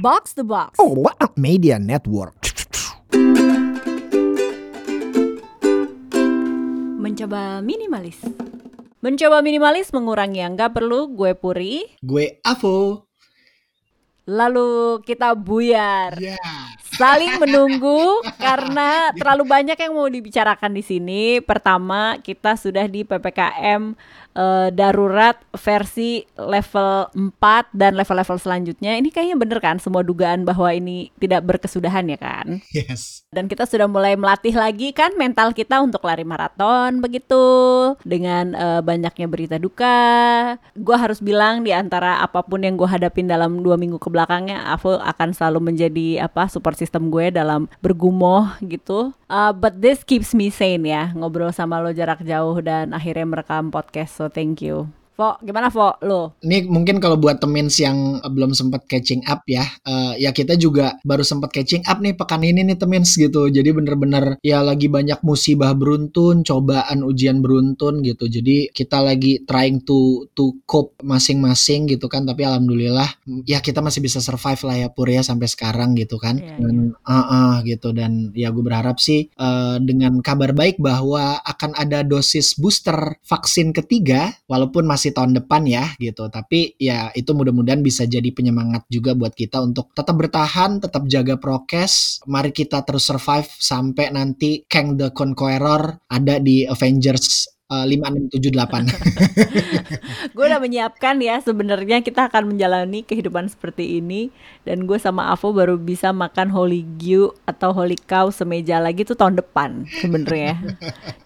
Box the Box. Oh, what a media network. Mencoba minimalis. Mencoba minimalis mengurangi yang gak perlu, gue Puri. Gue Avo. Lalu kita buyar. Ya. Saling menunggu karena terlalu banyak yang mau dibicarakan di sini. Pertama, kita sudah di PPKM eh, darurat versi level 4 dan level-level selanjutnya. Ini kayaknya bener kan semua dugaan bahwa ini tidak berkesudahan ya kan? Yes. Dan kita sudah mulai melatih lagi kan mental kita untuk lari maraton begitu dengan eh, banyaknya berita duka. Gua harus bilang di antara apa pun yang gue hadapin dalam dua minggu ke belakangnya, aku akan selalu menjadi apa support system gue dalam bergumoh gitu. Uh, but this keeps me sane ya ngobrol sama lo jarak jauh dan akhirnya merekam podcast. So thank you. Vo, gimana Vo lo? Ini mungkin kalau buat temins yang belum sempat catching up ya, eh, ya kita juga baru sempat catching up nih pekan ini nih temins gitu. Jadi bener-bener ya lagi banyak musibah beruntun, cobaan ujian beruntun gitu. Jadi kita lagi trying to to cope masing-masing gitu kan. Tapi alhamdulillah ya kita masih bisa survive lah ya Pur ya sampai sekarang gitu kan. Iya, Dan ah, ah, gitu dan ya gue berharap sih eh, dengan kabar baik bahwa akan ada dosis booster vaksin ketiga walaupun masih tahun depan ya gitu. Tapi ya itu mudah-mudahan bisa jadi penyemangat juga buat kita untuk tetap bertahan tetap jaga prokes. Mari kita terus survive sampai nanti Kang the Conqueror ada di Avengers eh, 5678 gue udah menyiapkan ya sebenarnya kita akan menjalani kehidupan seperti ini. Dan gue sama Avo baru bisa makan holy gyu atau holy cow semeja lagi tuh tahun depan sebenarnya.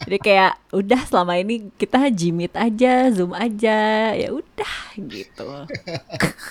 Jadi kayak udah selama ini kita jimit aja zoom aja. Ya udah gitu.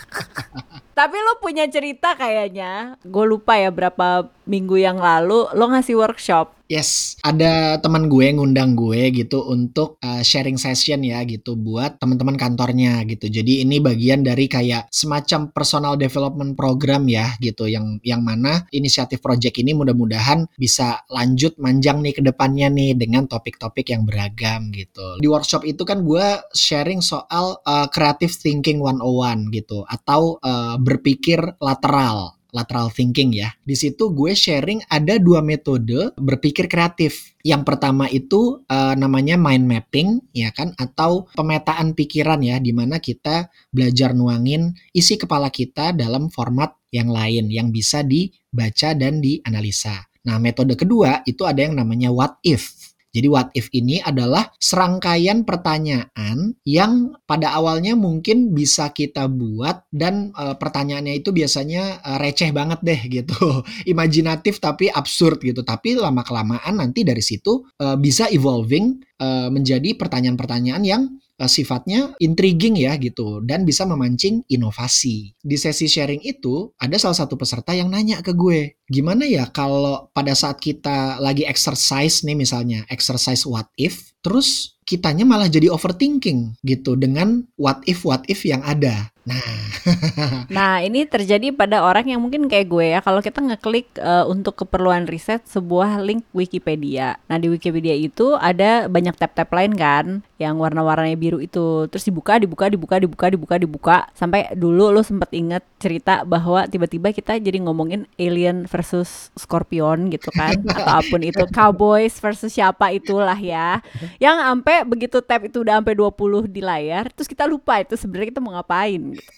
Tapi lo punya cerita kayaknya gue lupa ya berapa minggu yang lalu lo ngasih workshop Yes, ada teman gue ngundang gue gitu untuk uh, sharing session ya gitu buat teman-teman kantornya gitu. Jadi ini bagian dari kayak semacam personal development program ya gitu yang yang mana inisiatif project ini mudah-mudahan bisa lanjut manjang nih ke depannya nih dengan topik-topik yang beragam gitu. Di workshop itu kan gue sharing soal uh, creative thinking 101 gitu atau uh, berpikir lateral lateral thinking ya. Di situ gue sharing ada dua metode berpikir kreatif. Yang pertama itu eh, namanya mind mapping ya kan atau pemetaan pikiran ya di mana kita belajar nuangin isi kepala kita dalam format yang lain yang bisa dibaca dan dianalisa. Nah, metode kedua itu ada yang namanya what if. Jadi what if ini adalah serangkaian pertanyaan yang pada awalnya mungkin bisa kita buat dan e, pertanyaannya itu biasanya e, receh banget deh gitu. Imajinatif tapi absurd gitu. Tapi lama-kelamaan nanti dari situ e, bisa evolving e, menjadi pertanyaan-pertanyaan yang e, sifatnya intriguing ya gitu dan bisa memancing inovasi. Di sesi sharing itu ada salah satu peserta yang nanya ke gue, gimana ya kalau pada saat kita lagi exercise nih misalnya, exercise what if, terus kitanya malah jadi overthinking gitu dengan what if what if yang ada. Nah, Nah, ini terjadi pada orang yang mungkin kayak gue ya. Kalau kita ngeklik eh, untuk keperluan riset sebuah link Wikipedia. Nah, di Wikipedia itu ada banyak tab-tab lain kan yang warna-warnanya biru itu. Terus dibuka, dibuka, dibuka, dibuka, dibuka, dibuka sampai dulu lo sempet inget cerita bahwa tiba-tiba kita jadi ngomongin alien versus scorpion gitu kan atau apa pun itu cowboys versus siapa itulah ya. Yang sampai begitu tab itu udah sampai 20 di layar, terus kita lupa itu sebenarnya kita mau ngapain gitu.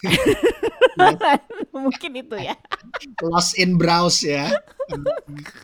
Mungkin itu ya. lost in browse ya.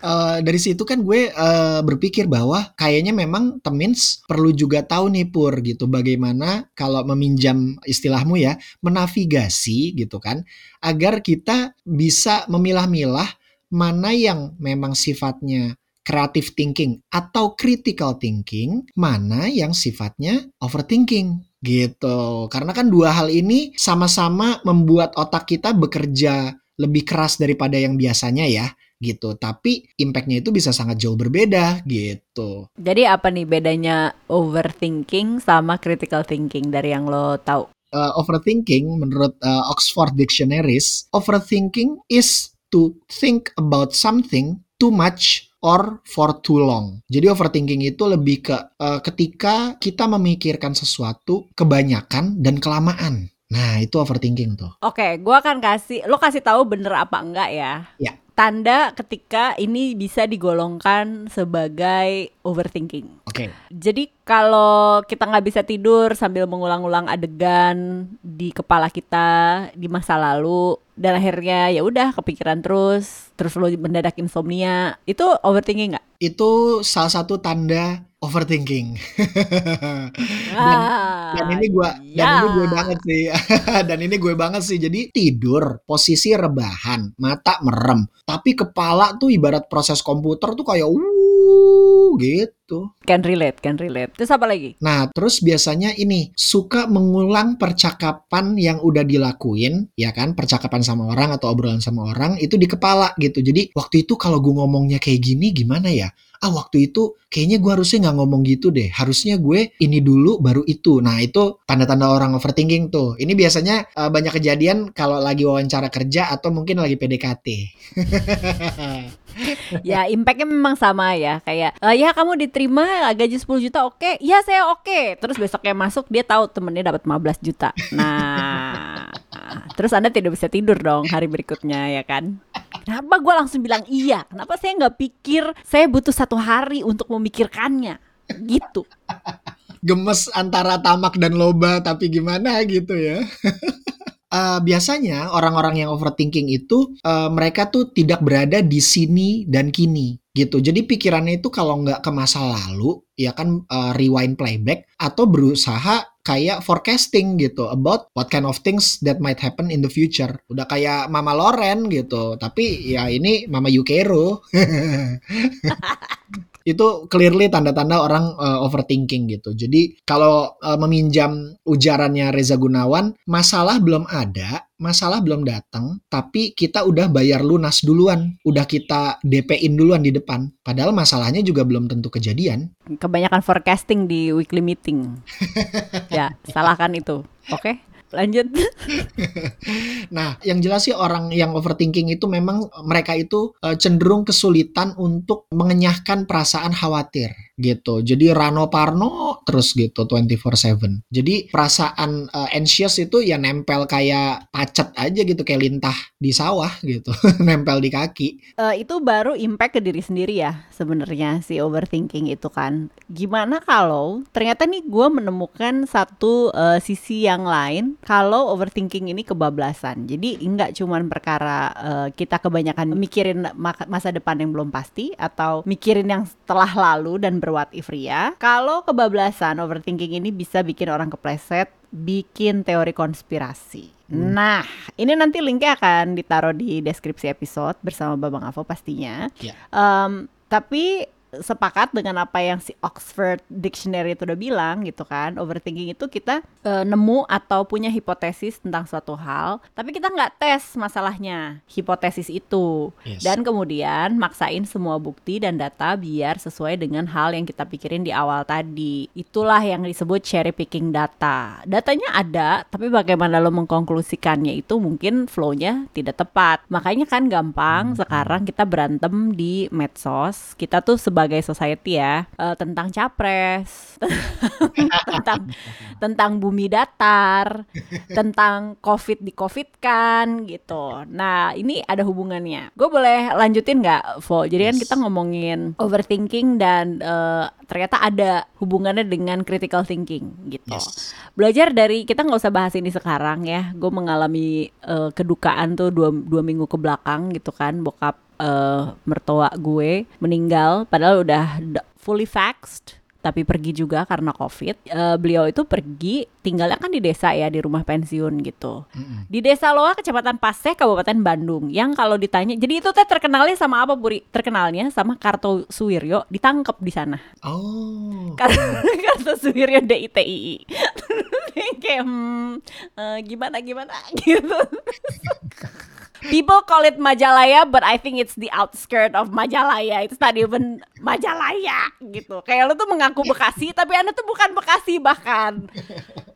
Eh, dari situ kan gue eh, berpikir bahwa kayaknya memang Temins perlu juga tahu nih Pur gitu bagaimana kalau meminjam istilahmu ya menavigasi gitu kan agar kita bisa memilah-milah mana yang memang sifatnya creative thinking atau critical thinking, mana yang sifatnya overthinking gitu. Karena kan dua hal ini sama-sama membuat otak kita bekerja lebih keras daripada yang biasanya ya gitu. Tapi impactnya itu bisa sangat jauh berbeda gitu. Jadi apa nih bedanya overthinking sama critical thinking dari yang lo tahu? Uh, overthinking menurut uh, Oxford Dictionaries, overthinking is to think about something too much or for too long. Jadi overthinking itu lebih ke uh, ketika kita memikirkan sesuatu kebanyakan dan kelamaan. Nah, itu overthinking tuh. Oke, gua akan kasih lo kasih tahu bener apa enggak ya. Ya. Tanda ketika ini bisa digolongkan sebagai overthinking. Oke. Jadi kalau kita nggak bisa tidur sambil mengulang-ulang adegan di kepala kita di masa lalu dan akhirnya ya udah kepikiran terus, terus lo mendadak insomnia, itu overthinking nggak? Itu salah satu tanda overthinking. Ah, dan ini dan ya. ini gue banget sih. dan ini gue banget sih. Jadi tidur, posisi rebahan, mata merem, tapi kepala tuh ibarat proses komputer tuh kayak uh gitu. Can relate, can relate. Terus apa lagi? Nah, terus biasanya ini suka mengulang percakapan yang udah dilakuin, ya kan? Percakapan sama orang atau obrolan sama orang itu di kepala gitu. Jadi waktu itu kalau gue ngomongnya kayak gini gimana ya? Ah waktu itu kayaknya gue harusnya nggak ngomong gitu deh. Harusnya gue ini dulu baru itu. Nah itu tanda-tanda orang overthinking tuh. Ini biasanya eh, banyak kejadian kalau lagi wawancara kerja atau mungkin lagi PDKT. ya impactnya memang sama ya kayak "Eh, ya kamu diterima gaji 10 juta oke ya saya oke terus besoknya masuk dia tahu temennya dapat 15 juta nah terus anda tidak bisa tidur dong hari berikutnya ya kan kenapa gue langsung bilang iya kenapa saya nggak pikir saya butuh satu hari untuk memikirkannya gitu Gemes antara tamak dan loba tapi gimana gitu ya. Eh, biasanya orang-orang yang overthinking itu eh, mereka tuh tidak berada di sini dan kini gitu. Jadi pikirannya itu kalau nggak ke masa lalu ya kan eh, rewind playback atau berusaha kayak forecasting gitu about what kind of things that might happen in the future. Udah kayak Mama Loren gitu. Tapi ya ini Mama Yukero. itu clearly tanda-tanda orang uh, overthinking gitu. Jadi kalau uh, meminjam ujarannya Reza Gunawan, masalah belum ada, masalah belum datang, tapi kita udah bayar lunas duluan, udah kita DP-in duluan di depan. Padahal masalahnya juga belum tentu kejadian. kebanyakan forecasting di weekly meeting ya salahkan itu oke lanjut Nah, yang jelas sih orang yang overthinking itu memang mereka itu uh, cenderung kesulitan untuk mengenyahkan perasaan khawatir gitu. Jadi Rano Parno terus gitu 24/7. Jadi perasaan uh, anxious itu ya nempel kayak pacet aja gitu kayak lintah di sawah gitu, nempel di kaki. Eh, itu baru impact ke diri sendiri ya sebenarnya si overthinking itu kan. Gimana kalau ternyata nih gue menemukan satu eh, sisi yang lain kalau overthinking ini kebablasan. Jadi nggak cuman perkara eh, kita kebanyakan mikirin ma- masa depan yang belum pasti atau mikirin yang telah lalu dan berwhat if ria. Kalau kebablasan overthinking ini bisa bikin orang kepleset bikin teori konspirasi. Nah, ini nanti linknya akan ditaruh di deskripsi episode bersama Babang Avo pastinya. Ya. Em, tapi sepakat dengan apa yang si Oxford Dictionary itu udah bilang gitu kan. Overthinking itu kita eh, nemu atau punya hipotesis tentang suatu hal tapi kita nggak tes masalahnya hipotesis itu. Yes. dan kemudian maksain semua bukti dan data biar sesuai dengan hal yang kita pikirin di awal tadi. Itulah yang disebut cherry picking data. Datanya ada tapi bagaimana lo mengkonklusikannya itu mungkin flow-nya tidak tepat. Makanya kan gampang sekarang kita berantem di medsos. Kita tuh sebagai society ya eh, tentang capres tentang tentang bumi datar tentang covid di covid kan gitu. Nah ini ada hubungannya. Gue boleh lanjutin nggak Vo? Jadi kan Yes. kita ngomongin overthinking dan eh, ternyata ada hubungannya dengan critical thinking gitu. Yes. belajar dari kita nggak usah bahas ini sekarang ya. Gue mengalami eh, kedukaan tuh dua, dua minggu ke belakang gitu kan bokap eh, mertua gue meninggal padahal udah fully vaxxed tapi pergi juga karena covid. Eh, beliau itu pergi tinggalnya kan di desa ya di rumah pensiun gitu. Mm-mm. di desa Loa kecamatan Paseh Kabupaten Bandung yang kalau ditanya jadi itu teh terkenalnya sama apa Puri terkenalnya sama Karto Suwiryo ditangkep di sana. Oh. kartu Suwiryo DITII kayak hmm, eh, gimana gimana? Gitu People call it Majalaya, but I think it's the outskirt of Majalaya. It's not even Majalaya gitu. Kayak lo tuh mengaku Bekasi, tapi anda tuh bukan Bekasi bahkan.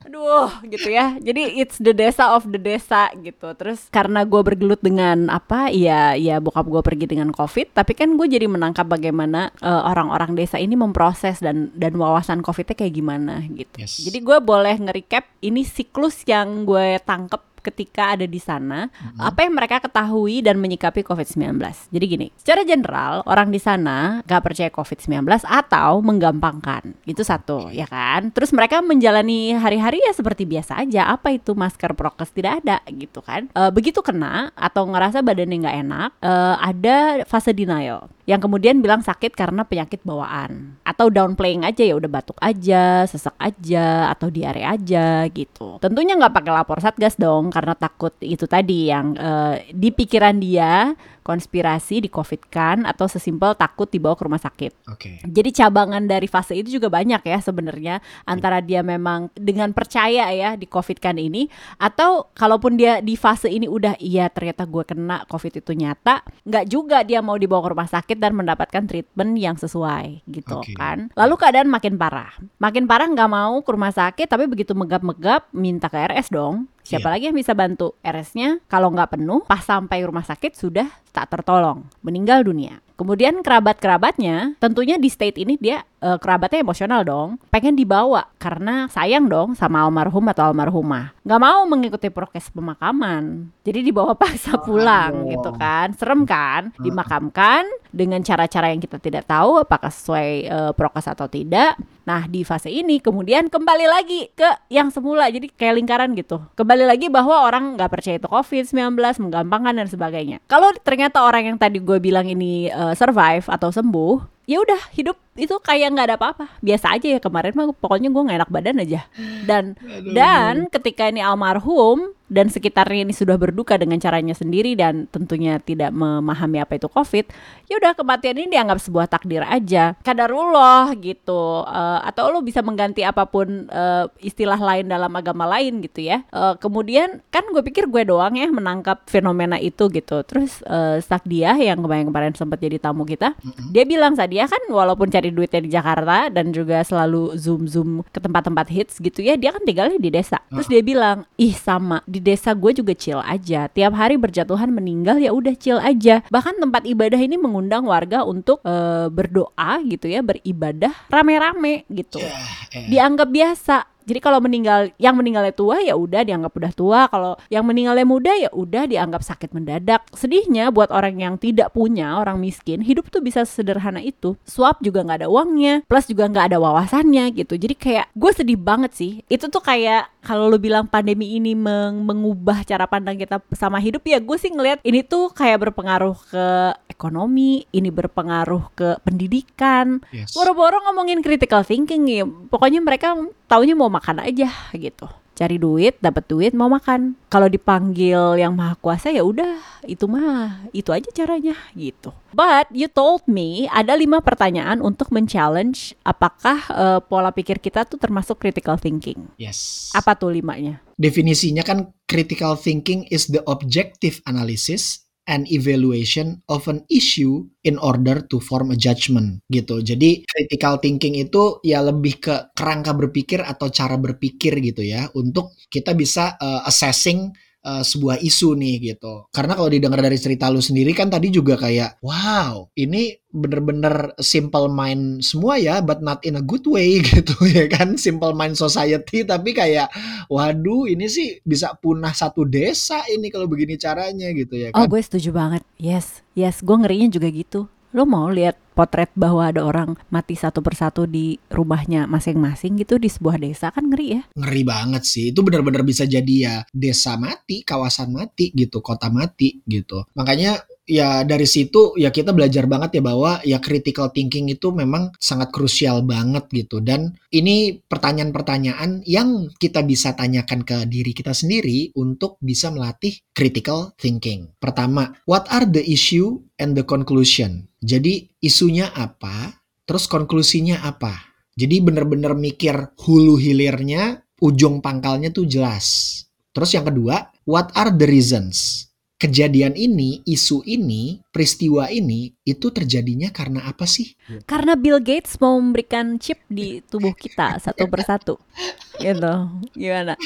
Aduh, gitu ya. Jadi it's the desa of the desa gitu. Terus karena gue bergelut dengan apa? Ya, ya bokap gue pergi dengan COVID. Tapi kan gue jadi menangkap bagaimana uh, orang-orang desa ini memproses dan dan wawasan COVID-nya kayak gimana gitu. Yes. Jadi gue boleh nge-recap ini siklus yang gue tangkep ketika ada di sana Mm-hmm. apa yang mereka ketahui dan menyikapi COVID-19. Jadi gini, secara general orang di sana gak percaya COVID-19 atau menggampangkan. Itu satu, ya kan? Terus mereka menjalani hari-hari ya seperti biasa aja. Apa itu masker prokes tidak ada gitu kan? E, begitu kena atau ngerasa badannya nggak enak, e, ada fase denial yang kemudian bilang sakit karena penyakit bawaan atau downplaying aja ya udah batuk aja, sesak aja atau diare aja gitu. Tentunya nggak pakai lapor satgas dong karena takut itu tadi yang eh, di pikiran dia konspirasi di covid kan atau sesimpel takut dibawa ke rumah sakit. Oke. Jadi cabangan dari fase itu juga banyak ya sebenarnya antara dia memang dengan percaya ya di covid kan ini atau kalaupun dia di fase ini udah iya ternyata gue kena covid itu nyata nggak juga dia mau dibawa ke rumah sakit dan mendapatkan treatment yang sesuai gitu Oke. kan. Lalu keadaan makin parah, makin parah nggak mau ke rumah sakit tapi begitu megap-megap minta ke RS dong. Siapa Iya. lagi yang bisa bantu? RS-nya kalau nggak penuh, pas sampai rumah sakit sudah tak tertolong, meninggal dunia. Kemudian kerabat-kerabatnya, tentunya di state ini dia eh, kerabatnya emosional dong, pengen dibawa karena sayang dong sama almarhum atau almarhumah. Nggak mau mengikuti prokes pemakaman, jadi dibawa paksa pulang Aduh. gitu kan, serem kan? Dimakamkan dengan cara-cara yang kita tidak tahu apakah sesuai eh, prokes atau tidak. Nah di fase ini kemudian kembali lagi ke yang semula, jadi kayak lingkaran gitu. Kembali lagi bahwa orang nggak percaya itu COVID-19, menggampangkan dan sebagainya. Kalau ternyata orang yang tadi gue bilang ini eh, survive atau sembuh, ya udah hidup itu kayak nggak ada apa-apa. Biasa aja ya kemarin mah pokoknya gue nggak enak badan aja. Dan dan ketika ini almarhum dan sekitarnya ini sudah berduka dengan caranya sendiri dan tentunya tidak memahami apa itu covid ya udah kematian ini dianggap sebuah takdir aja. Kadarullah gitu. Eh, atau lo bisa mengganti apa pun eh, istilah lain dalam agama lain gitu ya. Eh, kemudian kan gue pikir gue doang ya menangkap fenomena itu gitu. Terus eh, Sakdia yang kemarin-kemarin sempat jadi tamu kita dia bilang Sadia kan walaupun cari duitnya di Jakarta dan juga selalu zoom zoom ke tempat-tempat hits gitu ya dia kan tinggalnya di desa. Terus dia bilang ih sama di desa gue juga chill aja. Tiap hari berjatuhan meninggal ya udah chill aja. Bahkan tempat ibadah ini mengundang warga untuk eh, berdoa gitu ya beribadah rame-rame gitu. Eh, dianggap biasa. Jadi kalau meninggal yang meninggalnya tua ya udah dianggap udah tua, kalau yang meninggalnya muda ya udah dianggap sakit mendadak. Sedihnya buat orang yang tidak punya, orang miskin, hidup tuh bisa sederhana itu. Swap juga nggak ada uangnya, plus juga nggak ada wawasannya gitu. Jadi kayak gue sedih banget sih. Itu tuh kayak kalau lu bilang pandemi ini meng- mengubah cara pandang kita sama hidup ya gue sih ngelihat ini tuh kayak berpengaruh ke ekonomi, ini berpengaruh ke pendidikan, yes. Boro-boro ngomongin critical thinking ya. Pokoknya mereka taunya mau makan aja gitu. Cari duit, dapat duit, mau makan. Kalau dipanggil yang maha kuasa ya udah, itu mah itu aja caranya gitu. But you told me ada lima pertanyaan untuk men-challenge apakah eh, pola pikir kita tuh termasuk critical thinking. Yes. Apa tuh limanya? Definisinya kan critical thinking is the objective analysis and evaluation of an issue in order to form a judgment gitu. Jadi critical thinking itu ya lebih ke kerangka berpikir atau cara berpikir gitu ya untuk kita bisa uh, assessing uh, sebuah isu nih gitu. Karena kalau didengar dari cerita lu sendiri kan tadi juga kayak wow, ini bener-bener simple mind semua ya but not in a good way gitu ya kan simple mind society tapi kayak waduh ini sih bisa punah satu desa ini kalau begini caranya gitu ya Oh kan gue setuju banget. Yes, yes. Gue ngerinya juga gitu. Lo mau lihat potret bahwa ada orang mati satu persatu di rumahnya masing-masing gitu di sebuah desa kan ngeri ya. ngeri banget sih itu benar-benar bisa jadi ya desa mati kawasan mati gitu kota mati gitu makanya ya dari situ ya kita belajar banget ya bahwa ya critical thinking itu memang sangat krusial banget gitu dan ini pertanyaan-pertanyaan yang kita bisa tanyakan ke diri kita sendiri untuk bisa melatih critical thinking. Pertama, what are the issue and the conclusion? Jadi isunya apa, terus konklusinya apa? Jadi bener-bener mikir hulu hilirnya, ujung pangkalnya tuh jelas. Terus yang kedua, what are the reasons? kejadian ini, isu ini, peristiwa ini itu terjadinya karena apa sih? Karena Bill Gates mau memberikan chip di tubuh kita satu persatu. Gitu. Gimana?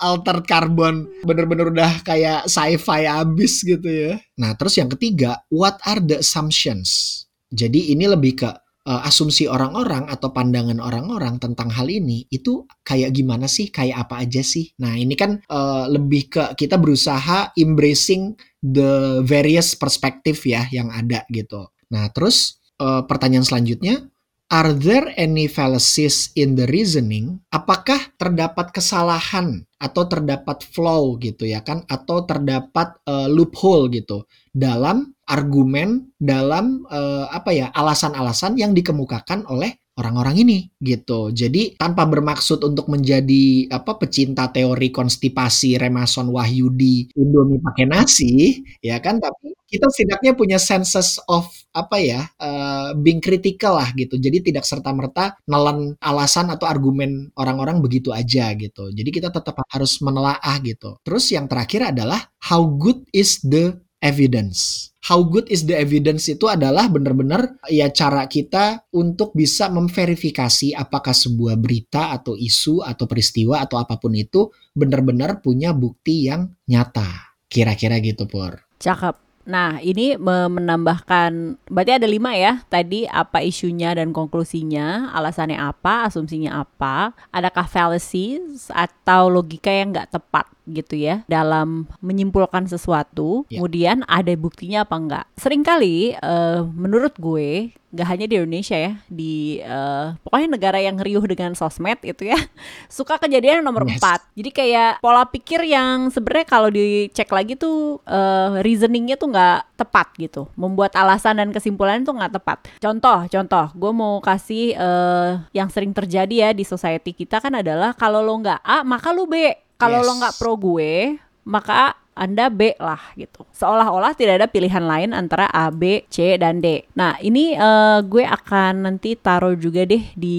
Altered carbon bener-bener udah kayak sci-fi abis gitu ya. Nah, terus yang ketiga, what are the assumptions? Jadi ini lebih ke uh, asumsi orang-orang atau pandangan orang-orang tentang hal ini itu kayak gimana sih, kayak apa aja sih. Nah ini kan uh, lebih ke kita berusaha embracing the various perspective ya yang ada gitu. Nah terus uh, pertanyaan selanjutnya, are there any fallacies in the reasoning? Apakah terdapat kesalahan atau terdapat flow gitu ya kan atau terdapat uh, loophole gitu dalam argumen dalam uh, apa ya alasan-alasan yang dikemukakan oleh orang-orang ini gitu. Jadi tanpa bermaksud untuk menjadi apa pecinta teori konstipasi Remason Wahyudi Indomie pakai nasi ya kan tapi kita setidaknya punya senses of apa ya uh, being critical lah gitu. Jadi tidak serta merta nelen alasan atau argumen orang-orang begitu aja gitu. Jadi kita tetap harus menelaah gitu. Terus yang terakhir adalah how good is the evidence. How good is the evidence itu adalah benar-benar ya cara kita untuk bisa memverifikasi apakah sebuah berita atau isu atau peristiwa atau apa pun itu benar-benar punya bukti yang nyata. Kira-kira gitu, Pur. Cakep. Nah, ini menambahkan, berarti ada lima ya. Tadi apa isunya dan konklusinya, alasannya apa, asumsinya apa, adakah fallacies atau logika yang nggak tepat gitu ya dalam menyimpulkan sesuatu. Yeah. Kemudian ada buktinya apa enggak? Seringkali uh, menurut gue gak hanya di Indonesia ya, di uh, pokoknya negara yang riuh dengan sosmed itu ya, suka kejadian nomor yes. 4. Jadi kayak pola pikir yang sebenarnya kalau dicek lagi tuh uh, reasoningnya tuh nggak tepat gitu, membuat alasan dan kesimpulan itu nggak tepat. Contoh, contoh, gue mau kasih uh, yang sering terjadi ya di society kita kan adalah kalau lo nggak A maka lo B kalau yes. lo nggak pro gue, maka anda B lah gitu. Seolah-olah tidak ada pilihan lain antara A, B, C dan D. Nah, ini uh, gue akan nanti taruh juga deh di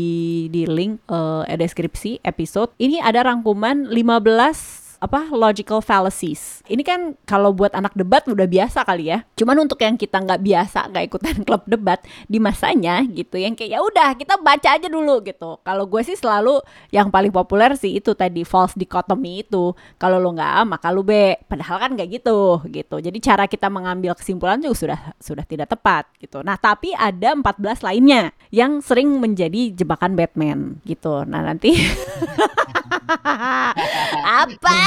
di link uh, deskripsi episode. Ini ada rangkuman 15 apa logical fallacies. Ini kan kalau buat anak debat udah biasa kali ya. Cuman untuk yang kita nggak biasa nggak ikutan klub debat di masanya gitu, yang kayak ya udah kita baca aja dulu gitu. Kalau gue sih selalu yang paling populer sih itu tadi false dichotomy itu. Kalau lo nggak A maka lo B. Padahal kan nggak gitu gitu. Jadi cara kita mengambil kesimpulan juga sudah sudah tidak tepat gitu. Nah tapi ada 14 lainnya yang sering menjadi jebakan Batman gitu. Nah nanti apa?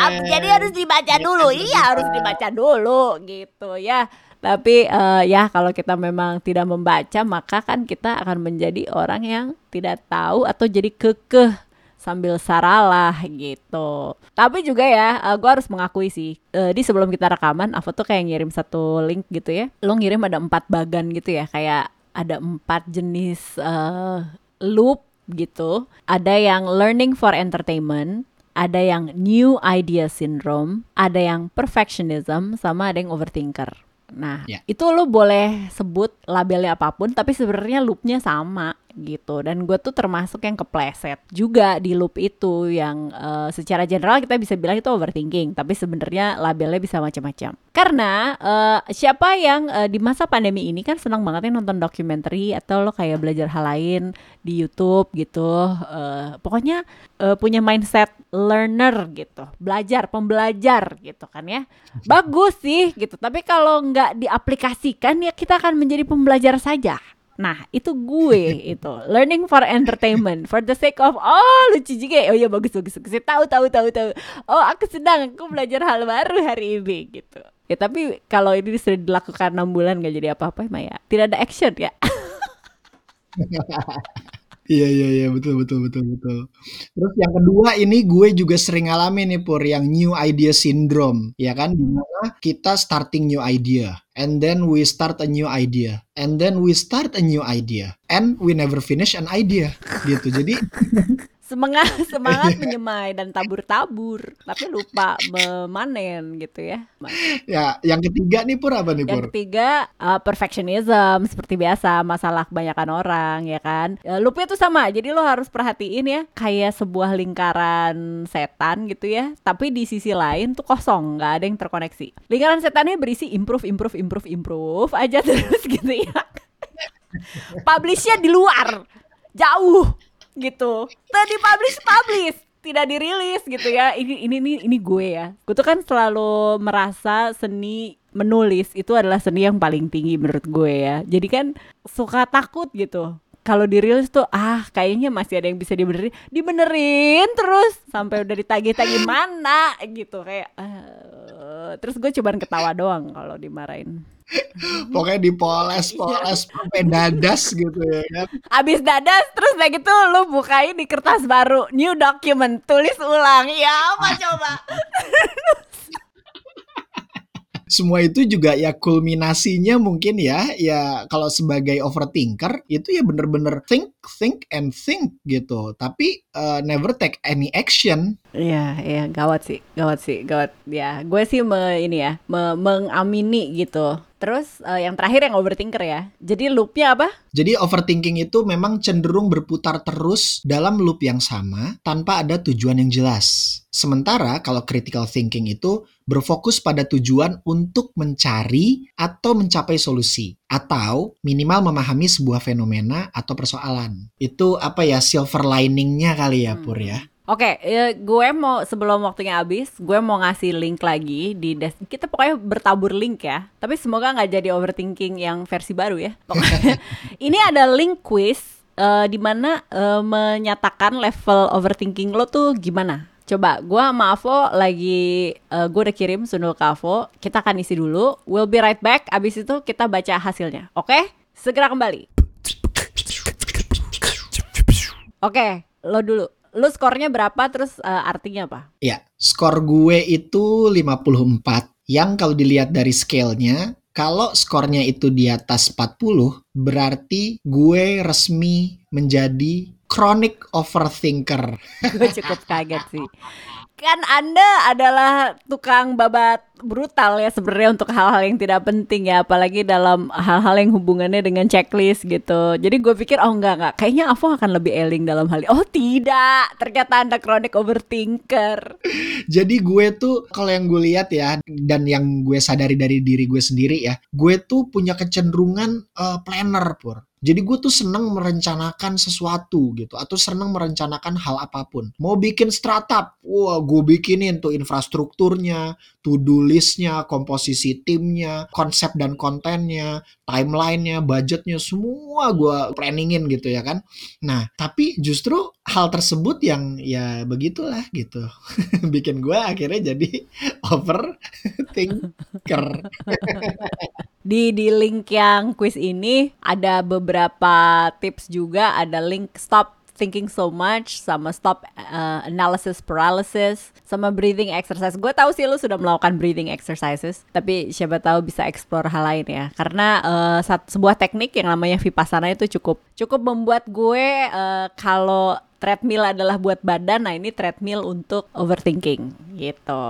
apa? Jadi harus dibaca dulu. Iya, harus dibaca dulu gitu ya. Tapi uh, ya kalau kita memang tidak membaca maka kan kita akan menjadi orang yang tidak tahu atau jadi kekeh sambil saralah gitu. Tapi juga ya, uh, eh, gue harus mengakui sih, uh, di sebelum kita rekaman, aku tuh kayak ngirim satu link gitu ya. Lo ngirim ada empat bagan gitu ya, kayak ada empat jenis uh, loop gitu. Ada yang learning for entertainment, ada yang new idea syndrome, ada yang perfectionism, sama ada yang overthinker. Nah, yeah. itu lo boleh sebut labelnya apa pun, tapi sebenarnya loopnya sama gitu. Dan gue tuh termasuk yang kepleset juga di loop itu yang uh, secara general kita bisa bilang itu overthinking tapi sebenarnya labelnya bisa macam-macam. Karena uh, siapa yang uh, di masa pandemi ini kan senang banget nonton dokumenter atau lo kayak belajar hal lain di YouTube gitu uh, pokoknya uh, punya mindset learner gitu belajar pembelajar gitu kan ya. Bagus sih gitu tapi kalau nggak diaplikasikan ya kita akan menjadi pembelajar saja Nah, itu gue itu learning for entertainment for the sake of oh lucu juga. Ya. Oh iya bagus bagus bagus. Tahu tahu tahu tahu. Oh, aku sedang aku belajar hal baru hari ini gitu. Ya tapi kalau ini sudah dilakukan enam bulan gak jadi apa-apa Maya. Tidak ada action ya. Iya iya iya betul betul betul betul. Terus yang kedua ini gue juga sering ngalamin nih Pur yang new idea syndrome ya kan di mana kita starting new idea and then we start a new idea and then we start a new idea and we never finish an idea gitu. Jadi semangat semangat menyemai dan tabur-tabur. Tapi lupa memanen gitu ya. Ya yang ketiga nih pur apa nih yang pur? ketiga uh, perfectionism. Seperti biasa masalah kebanyakan orang ya kan? Uh, loopnya tuh sama. Jadi lo harus perhatiin ya kayak sebuah lingkaran setan gitu ya. Tapi di sisi lain tuh kosong nggak ada yang terkoneksi. Lingkaran setannya berisi improve improve improve improve aja terus gitu ya. Publishnya di luar. Jauh gitu. Tadi publish publish tidak dirilis gitu ya. Ini ini ini ini gue ya. Gue tuh kan selalu merasa seni menulis itu adalah seni yang paling tinggi menurut gue ya. Jadi kan suka takut gitu. Kalau dirilis tuh ah kayaknya masih ada yang bisa dibenerin. Dibenerin terus sampai udah ditagih-tagih mana gitu. Kayak uh, terus gue cobaan ketawa doang kalau dimarahin Pokoknya dipoles-poles iya. sampai dadas gitu ya kan. Abis dadas terus kayak gitu lu bukain di kertas baru new document tulis ulang. Ya apa coba? semua itu juga ya kulminasinya mungkin ya ya kalau sebagai overthinker itu ya bener-bener think think and think gitu tapi uh, never take any action Iya, iya, gawat sih, gawat sih, gawat. Ya, gue sih me, ini ya, me, mengamini gitu. Terus uh, yang terakhir yang overthinker ya. Jadi loopnya apa? Jadi overthinking itu memang cenderung berputar terus dalam loop yang sama tanpa ada tujuan yang jelas. Sementara kalau critical thinking itu berfokus pada tujuan untuk mencari atau mencapai solusi atau minimal memahami sebuah fenomena atau persoalan. Itu apa ya silver liningnya kali ya Pur ya. Oke, okay, ya, gue mau sebelum waktunya habis, gue mau ngasih link lagi di des kita pokoknya bertabur link ya. Tapi semoga nggak jadi overthinking yang versi baru ya. Pokoknya ini ada link quiz uh, di mana uh, menyatakan level overthinking lo tuh gimana. Coba, gue sama Avo lagi, uh, gue udah kirim sundul ke Avo. Kita akan isi dulu. We'll be right back. Abis itu kita baca hasilnya. Oke? Okay? Segera kembali. Oke, okay, lo dulu lu skornya berapa terus uh, artinya apa? Ya, skor gue itu 54 yang kalau dilihat dari scale-nya kalau skornya itu di atas 40 berarti gue resmi menjadi chronic overthinker. gue cukup kaget sih kan Anda adalah tukang babat brutal ya sebenarnya untuk hal-hal yang tidak penting ya apalagi dalam hal-hal yang hubungannya dengan checklist gitu. Jadi gue pikir oh enggak enggak kayaknya Avo akan lebih eling dalam hal ini. Oh tidak, ternyata Anda chronic overthinker. Jadi gue tuh kalau yang gue lihat ya dan yang gue sadari dari diri gue sendiri ya, gue tuh punya kecenderungan uh, planner pur. Jadi gue tuh seneng merencanakan sesuatu gitu atau seneng merencanakan hal apa pun. Mau bikin startup, wah gue bikinin tuh infrastrukturnya, to-do listnya, komposisi timnya, konsep dan kontennya, timelinenya, budgetnya, semua gue planningin gitu ya kan. Nah tapi justru hal tersebut yang ya begitulah gitu. Bikin gue akhirnya jadi overthinker. di di link yang quiz ini ada beberapa tips juga ada link stop thinking so much sama stop uh, analysis paralysis sama breathing exercise. Gue tahu sih lu sudah melakukan breathing exercises, tapi siapa tahu bisa explore hal lain ya. Karena uh, sebuah teknik yang namanya vipassana itu cukup cukup membuat gue uh, kalau treadmill adalah buat badan, nah ini treadmill untuk overthinking gitu.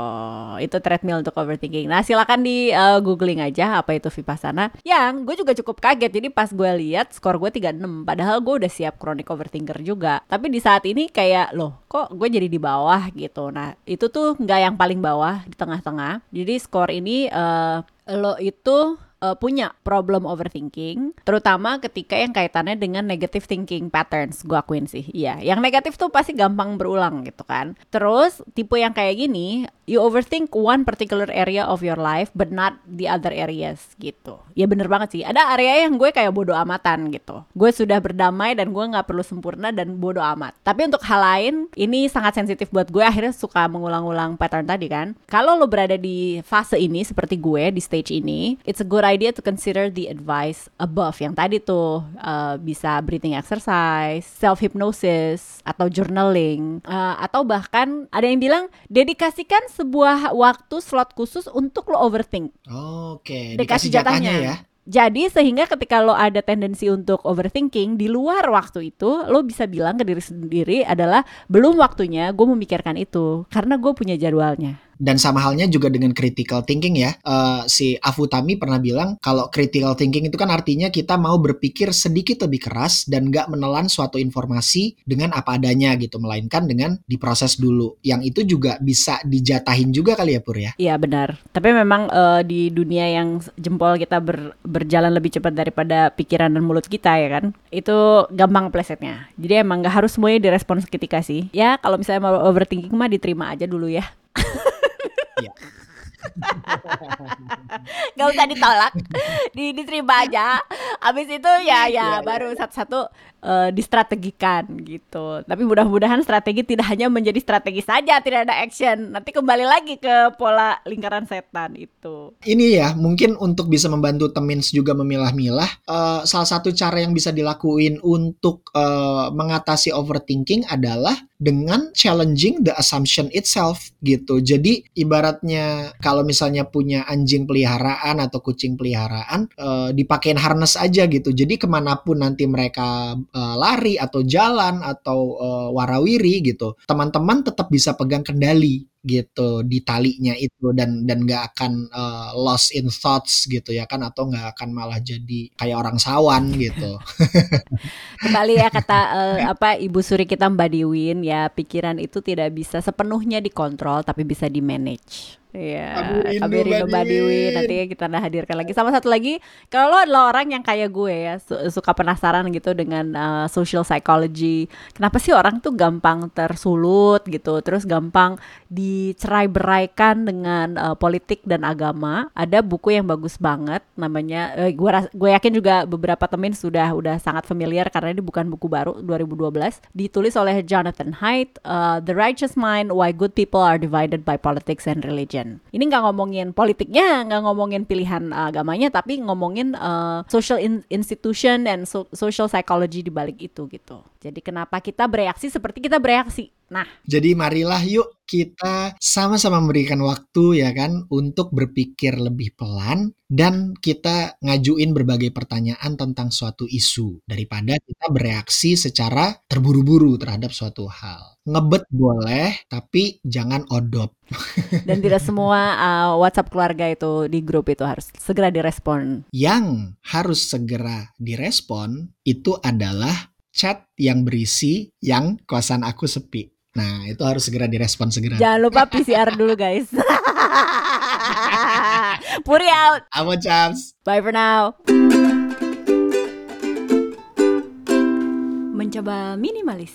Itu treadmill untuk overthinking. Nah silakan di uh, googling aja apa itu vipassana. Yang gue juga cukup kaget. Jadi pas gue lihat skor gue 36, padahal gue udah siap chronic overthinker juga. Tapi di saat ini kayak loh, kok gue jadi di bawah gitu. Nah itu tuh nggak yang paling bawah di tengah-tengah. Jadi skor ini uh, lo itu uh, punya problem overthinking, terutama ketika yang kaitannya dengan negative thinking patterns. Gue akuin sih, iya. Yang negatif tuh pasti gampang berulang gitu kan. Terus tipe yang kayak gini, you overthink one particular area of your life, but not the other areas gitu. Ya bener banget sih. Ada area yang gue kayak bodoh amatan gitu. Gue sudah berdamai dan gue nggak perlu sempurna dan bodoh amat. Tapi untuk hal lain, ini sangat sensitif buat gue. Akhirnya suka mengulang-ulang pattern tadi kan. Kalau lo berada di fase ini seperti gue di stage ini, it's a good idea to consider the advice above yang tadi tuh uh, bisa breathing exercise, self hypnosis atau journaling uh, atau bahkan ada yang bilang dedikasikan sebuah waktu slot khusus untuk lo overthink. Oke, okay. dikasih, dikasih jatahnya. jatahnya ya. Jadi sehingga ketika lo ada tendensi untuk overthinking di luar waktu itu, lo bisa bilang ke diri sendiri adalah belum waktunya gue memikirkan itu karena gue punya jadwalnya. Dan sama halnya juga dengan critical thinking ya. Uh, si Afutami pernah bilang kalau critical thinking itu kan artinya kita mau berpikir sedikit lebih keras dan gak menelan suatu informasi dengan apa adanya gitu, melainkan dengan diproses dulu. Yang itu juga bisa dijatahin juga kali ya Pur ya. Iya benar. Tapi memang uh, di dunia yang jempol kita ber, berjalan lebih cepat daripada pikiran dan mulut kita ya kan, itu gampang plesetnya. Jadi emang gak harus semuanya direspon seketika sih. Ya kalau misalnya mau overthinking mah diterima aja dulu ya. Iya. Gak usah ditolak, di, diterima aja. Abis itu ya ya baru satu-satu uh, distrategikan gitu. Tapi mudah-mudahan strategi tidak hanya menjadi strategi saja, tidak ada action. Nanti kembali lagi ke pola lingkaran setan itu. Ini ya, mungkin untuk bisa membantu temins juga memilah-milah, uh, salah satu cara yang bisa dilakuin untuk uh, mengatasi overthinking adalah dengan challenging the assumption itself gitu. Jadi ibaratnya kalau misalnya punya anjing peliharaan atau kucing peliharaan, uh, dipakein harness aja gitu. Jadi ke mana pun nanti mereka uh, lari atau jalan atau uh, warawiri gitu, teman-teman tetap bisa pegang kendali gitu di talinya itu dan dan nggak akan uh, lost in thoughts gitu ya kan atau nggak akan malah jadi kayak orang sawan gitu. Kembali ya kata uh, apa Ibu Suri kita Mbak Diwin ya pikiran itu tidak bisa sepenuhnya dikontrol tapi bisa di manage. Iya, Kabar Rindu Badiwi nanti kita anda hadirkan lagi. Sama satu lagi, kalau lo adalah orang yang kayak gue ya, su suka penasaran gitu dengan uh, social psychology. Kenapa sih orang tuh gampang tersulut gitu, terus gampang dicerai beraikan dengan uh, politik dan agama? Ada buku yang bagus banget, namanya uh, gue gue yakin juga beberapa temen sudah udah sangat familiar karena ini bukan buku baru 2012, ditulis oleh Jonathan Haidt, uh, The Righteous Mind: Why Good People Are Divided by Politics and Religion. Ini nggak ngomongin politiknya, nggak ngomongin pilihan agamanya, tapi ngomongin uh, social in institution dan so social psychology di balik itu gitu. Jadi kenapa kita bereaksi seperti kita bereaksi? Nah, jadi marilah yuk kita sama-sama memberikan waktu ya kan untuk berpikir lebih pelan dan kita ngajuin berbagai pertanyaan tentang suatu isu daripada kita bereaksi secara terburu-buru terhadap suatu hal. Ngebet boleh, tapi jangan odop. Dan tidak semua uh, WhatsApp keluarga itu di grup itu harus segera direspon. Yang harus segera direspon itu adalah chat yang berisi yang kosan aku sepi. Nah, itu harus segera direspon segera. Jangan lupa PCR dulu, guys. Puri out. Amo Chaps. Bye for now. Mencoba minimalis.